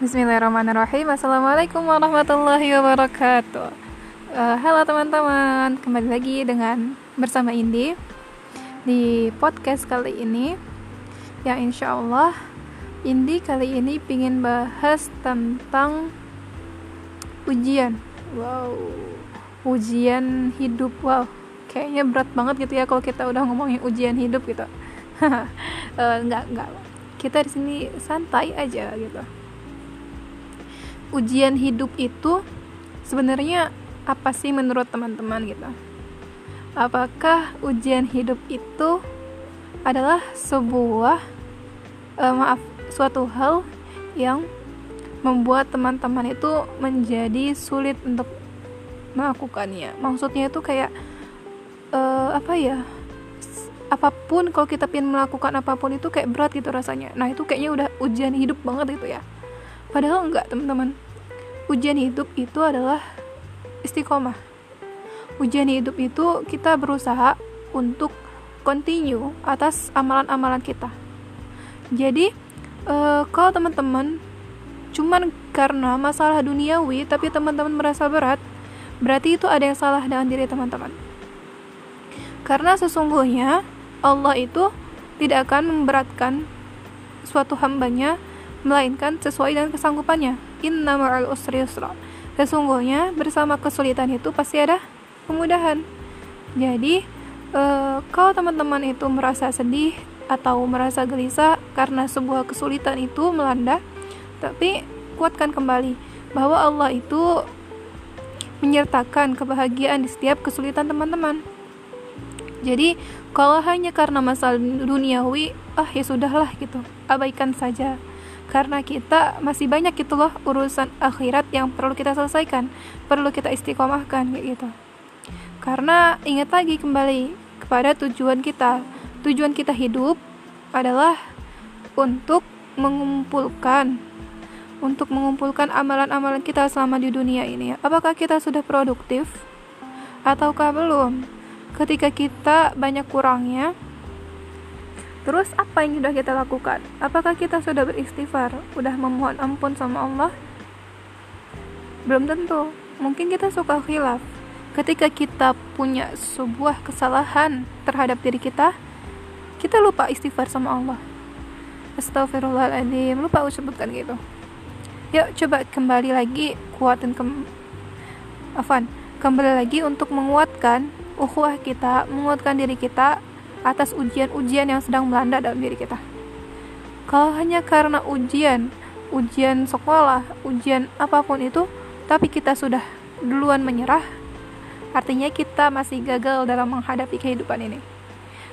Bismillahirrahmanirrahim. Assalamualaikum warahmatullahi wabarakatuh. Uh, Halo teman-teman Kembali lagi dengan bersama Indi Di podcast kali ini. Yang insya Allah Indi kali ini ingin bahas tentang Ujian. Wow Ujian hidup. Wow Kayaknya berat banget gitu ya Kalau kita udah ngomongin ujian hidup gitu. Uh, Enggak, enggak Kita di sini santai aja gitu ujian hidup itu sebenarnya apa sih menurut teman-teman gitu? Apakah ujian hidup itu adalah sebuah uh, maaf suatu hal yang membuat teman-teman itu menjadi sulit untuk melakukannya? Maksudnya itu kayak uh, apa ya? Apa pun kalau kita ingin melakukan apa pun itu kayak berat gitu rasanya. Nah, itu kayaknya udah ujian hidup banget itu ya Padahal enggak teman-teman. Ujian hidup itu adalah istiqomah. Ujian hidup itu kita berusaha untuk continue atas amalan-amalan kita. Jadi uh, kalau teman-teman cuman karena masalah duniawi tapi teman-teman merasa berat, berarti itu ada yang salah dengan diri teman-teman. Karena sesungguhnya Allah itu tidak akan memberatkan suatu hambanya melainkan sesuai dengan kesanggupannya. Inna ma'al usri yusra. Sesungguhnya bersama kesulitan itu pasti ada kemudahan. Jadi, uh, kalau teman-teman itu merasa sedih atau merasa gelisah karena sebuah kesulitan itu melanda, tapi kuatkan kembali bahwa Allah itu menyertakan kebahagiaan di setiap kesulitan teman-teman. Jadi, kalau hanya karena masalah duniawi, ah ya sudahlah gitu, abaikan saja karena kita masih banyak gitu loh urusan akhirat yang perlu kita selesaikan perlu kita istiqomahkan gitu. Karena ingat lagi kembali kepada tujuan kita. Tujuan kita hidup adalah untuk mengumpulkan untuk mengumpulkan amalan-amalan kita selama di dunia ini. Apakah kita sudah produktif ataukah belum? Ketika kita banyak kurangnya Terus apa yang sudah kita lakukan? Apakah kita sudah beristighfar? Udah memohon ampun sama Allah? Belum tentu. Mungkin kita suka khilaf. Ketika kita punya sebuah kesalahan terhadap diri kita, kita lupa istighfar sama Allah. Astagfirullahaladzim, lupa ucapkan gitu. Yuk coba kembali lagi kuatin ke Afan, kembali lagi untuk menguatkan ukhuwah kita, menguatkan diri kita atas ujian-ujian yang sedang melanda dalam diri kita. Kalau hanya karena ujian, ujian sekolah, ujian apa pun itu, tapi kita sudah duluan menyerah, artinya kita masih gagal dalam menghadapi kehidupan ini.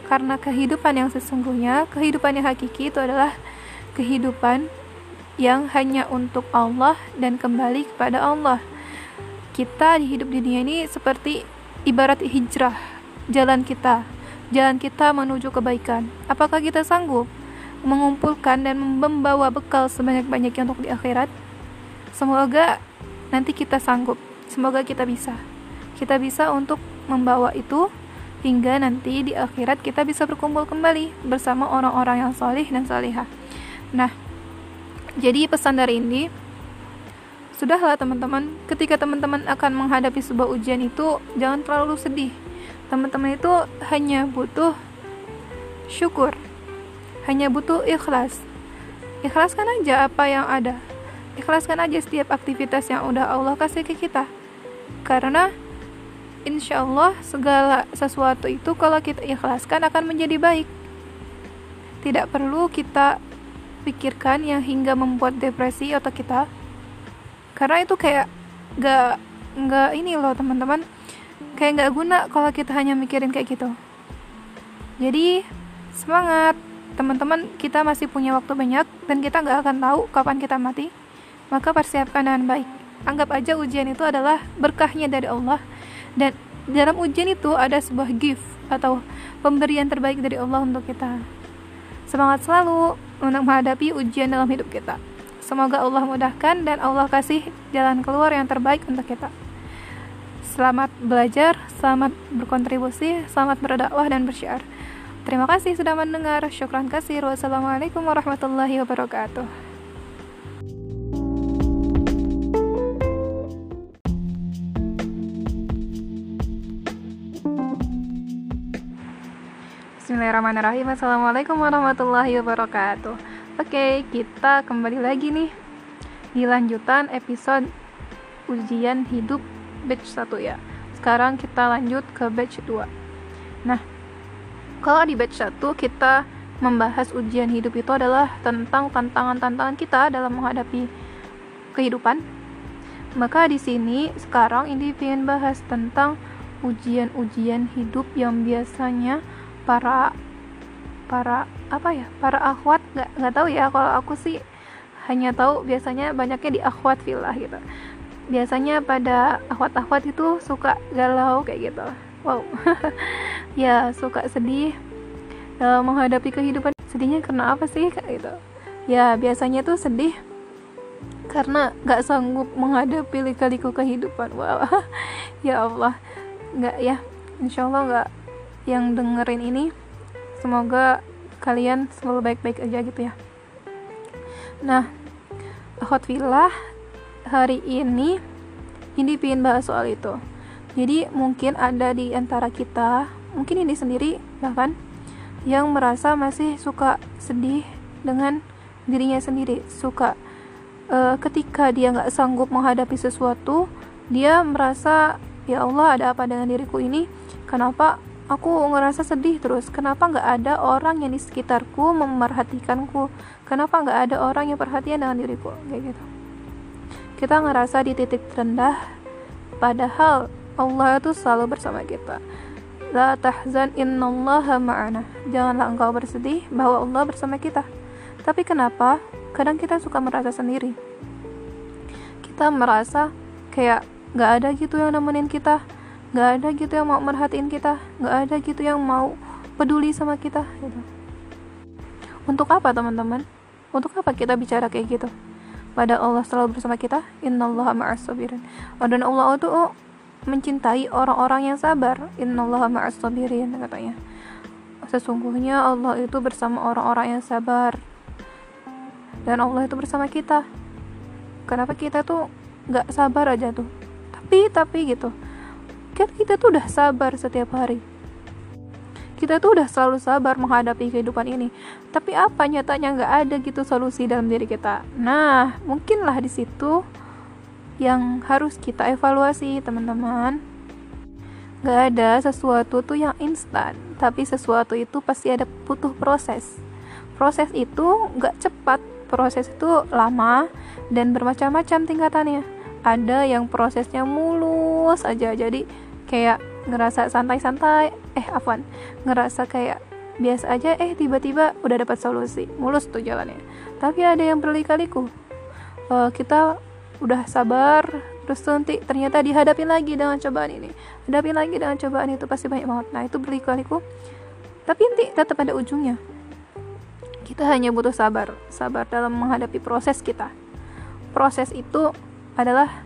Karena kehidupan yang sesungguhnya, kehidupan yang hakiki itu adalah kehidupan yang hanya untuk Allah dan kembali kepada Allah. Kita di hidup dunia ini seperti ibarat hijrah, jalan kita jalan kita menuju kebaikan. Apakah kita sanggup mengumpulkan dan membawa bekal sebanyak-banyaknya untuk di akhirat? Semoga nanti kita sanggup. Semoga kita bisa. Kita bisa untuk membawa itu hingga nanti di akhirat kita bisa berkumpul kembali bersama orang-orang yang salih dan salihah. Nah, jadi pesan dari ini Sudahlah teman-teman, ketika teman-teman akan menghadapi sebuah ujian itu jangan terlalu sedih teman-teman itu hanya butuh syukur. Hanya butuh ikhlas. Ikhlaskan aja apa yang ada. Ikhlaskan aja setiap aktivitas yang udah Allah kasih ke kita. Karena insya Allah segala sesuatu itu kalau kita ikhlaskan akan menjadi baik. Tidak perlu kita pikirkan yang hingga membuat depresi atau kita. Karena itu kayak gak gak ini loh teman-teman kayak nggak guna kalau kita hanya mikirin kayak gitu. Jadi semangat. Teman-teman kita masih punya waktu banyak dan kita nggak akan tahu kapan kita mati. Maka persiapkan dengan baik. Anggap aja ujian itu adalah berkahnya dari Allah. Dan dalam ujian itu ada sebuah gift atau pemberian terbaik dari Allah untuk kita. Semangat selalu untuk menghadapi ujian dalam hidup kita. Semoga Allah mudahkan dan Allah kasih jalan keluar yang terbaik untuk kita Selamat belajar, selamat berkontribusi, selamat berdakwah dan bersyiar. Terima kasih sudah mendengar. Syukran kasih. Wassalamualaikum warahmatullahi wabarakatuh. Bismillahirrahmanirrahim Assalamualaikum warahmatullahi wabarakatuh Oke, kita kembali lagi nih Di lanjutan episode Ujian Hidup batch 1 ya. Sekarang kita lanjut ke batch 2 Nah, kalau di batch 1 kita membahas ujian hidup itu adalah tentang tantangan-tantangan kita dalam menghadapi kehidupan. Maka di sini sekarang ini ingin bahas tentang ujian-ujian hidup yang biasanya para para apa ya para akhwat nggak nggak tahu ya. Kalau aku sih hanya tahu biasanya banyaknya di akhwat villa gitu biasanya pada akhwat-akhwat itu suka galau kayak gitu. Wow. Ya suka sedih dalam menghadapi kehidupan. Sedihnya karena apa sih kayak gitu? Ya biasanya tuh sedih karena nggak sanggup menghadapi lika-liku kehidupan. Wow. Ya Allah. Nggak ya insya Allah nggak yang dengerin ini. Semoga kalian selalu baik-baik aja gitu ya. Nah Hot Villa hari ini ini pingin bahas soal itu. Jadi mungkin ada di antara kita mungkin ini sendiri bahkan yang merasa masih suka sedih dengan dirinya sendiri. Suka uh, ketika dia nggak sanggup menghadapi sesuatu dia merasa ya Allah ada apa dengan diriku ini? Kenapa aku ngerasa sedih terus? Kenapa nggak ada orang yang di sekitarku memerhatikanku? Kenapa nggak ada orang yang perhatian dengan diriku? Kayak gitu kita ngerasa di titik terendah padahal Allah itu selalu bersama kita. La tahzan innallaha ma'ana. Janganlah engkau bersedih bahwa Allah bersama kita. Tapi kenapa? Kadang kita suka merasa sendiri. Kita merasa kayak gak ada gitu yang nemenin kita gak ada gitu yang mau merhatiin kita gak ada gitu yang mau peduli sama kita gitu. Untuk apa teman-teman? Untuk apa kita bicara kayak gitu pada Allah selalu bersama kita. Innallaha ma'as sabirin. Oh, dan Allah itu oh, mencintai orang-orang yang sabar. Innallaha ma'as sabirin katanya. Sesungguhnya Allah itu bersama orang-orang yang sabar. Dan Allah itu bersama kita. Kenapa kita tuh gak sabar aja tuh? Tapi tapi gitu. Kan kita tuh udah sabar setiap hari kita tuh udah selalu sabar menghadapi kehidupan ini. Tapi apa nyatanya nggak ada gitu solusi dalam diri kita? Nah mungkinlah di situ yang harus kita evaluasi teman-teman. Nggak ada sesuatu tuh yang instan tapi sesuatu itu pasti ada butuh proses. Proses itu nggak cepat proses itu lama dan bermacam-macam tingkatannya. Ada yang prosesnya mulus aja jadi kayak ngerasa santai-santai eh afwan ngerasa kayak biasa aja eh tiba-tiba udah dapat solusi. Mulus tuh jalannya. Tapi ada yang berlikaliku. Uh, kita udah sabar terus nanti ternyata dihadapi lagi dengan cobaan ini. Hadapi lagi dengan cobaan itu pasti banyak banget. Nah itu berlikaliku. Tapi nanti tetap ada ujungnya. Kita hanya butuh sabar. Sabar dalam menghadapi proses kita. Proses itu adalah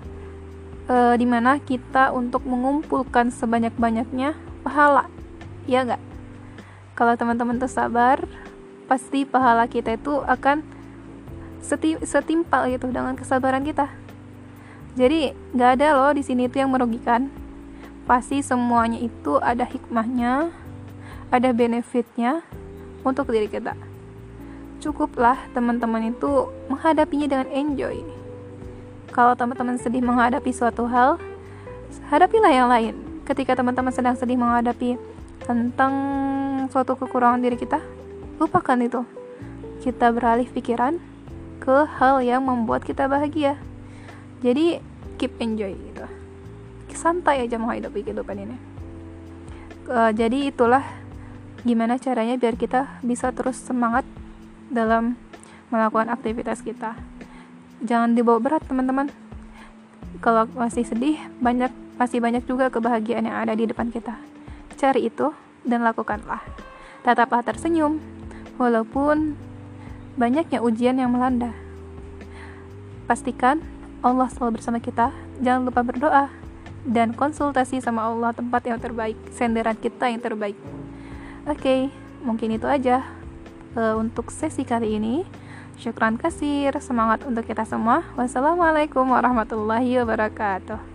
e, di mana kita untuk mengumpulkan sebanyak-banyaknya pahala ya nggak? Kalau teman-teman tersabar pasti pahala kita itu akan seti setimpal gitu dengan kesabaran kita. Jadi nggak ada loh di sini itu yang merugikan. Pasti semuanya itu ada hikmahnya ada benefitnya untuk diri kita. Cukuplah teman-teman itu menghadapinya dengan enjoy. Kalau teman-teman sedih menghadapi suatu hal, hadapilah yang lain. Ketika teman-teman sedang sedih menghadapi tentang suatu kekurangan diri kita, lupakan itu. Kita beralih pikiran ke hal yang membuat kita bahagia. Jadi, keep enjoy gitu. Santai aja menghadapi kehidupan ini. Uh, jadi itulah gimana caranya biar kita bisa terus semangat dalam melakukan aktivitas kita jangan dibawa berat teman-teman kalau masih sedih banyak masih banyak juga kebahagiaan yang ada di depan kita cari itu dan lakukanlah. Tetaplah tersenyum walaupun banyaknya ujian yang melanda. Pastikan Allah selalu bersama kita. Jangan lupa berdoa dan konsultasi sama Allah tempat yang terbaik senderan kita yang terbaik. Oke okay, mungkin itu aja uh, untuk sesi kali ini. Syukran kasir, semangat untuk kita semua. Wassalamualaikum warahmatullahi wabarakatuh.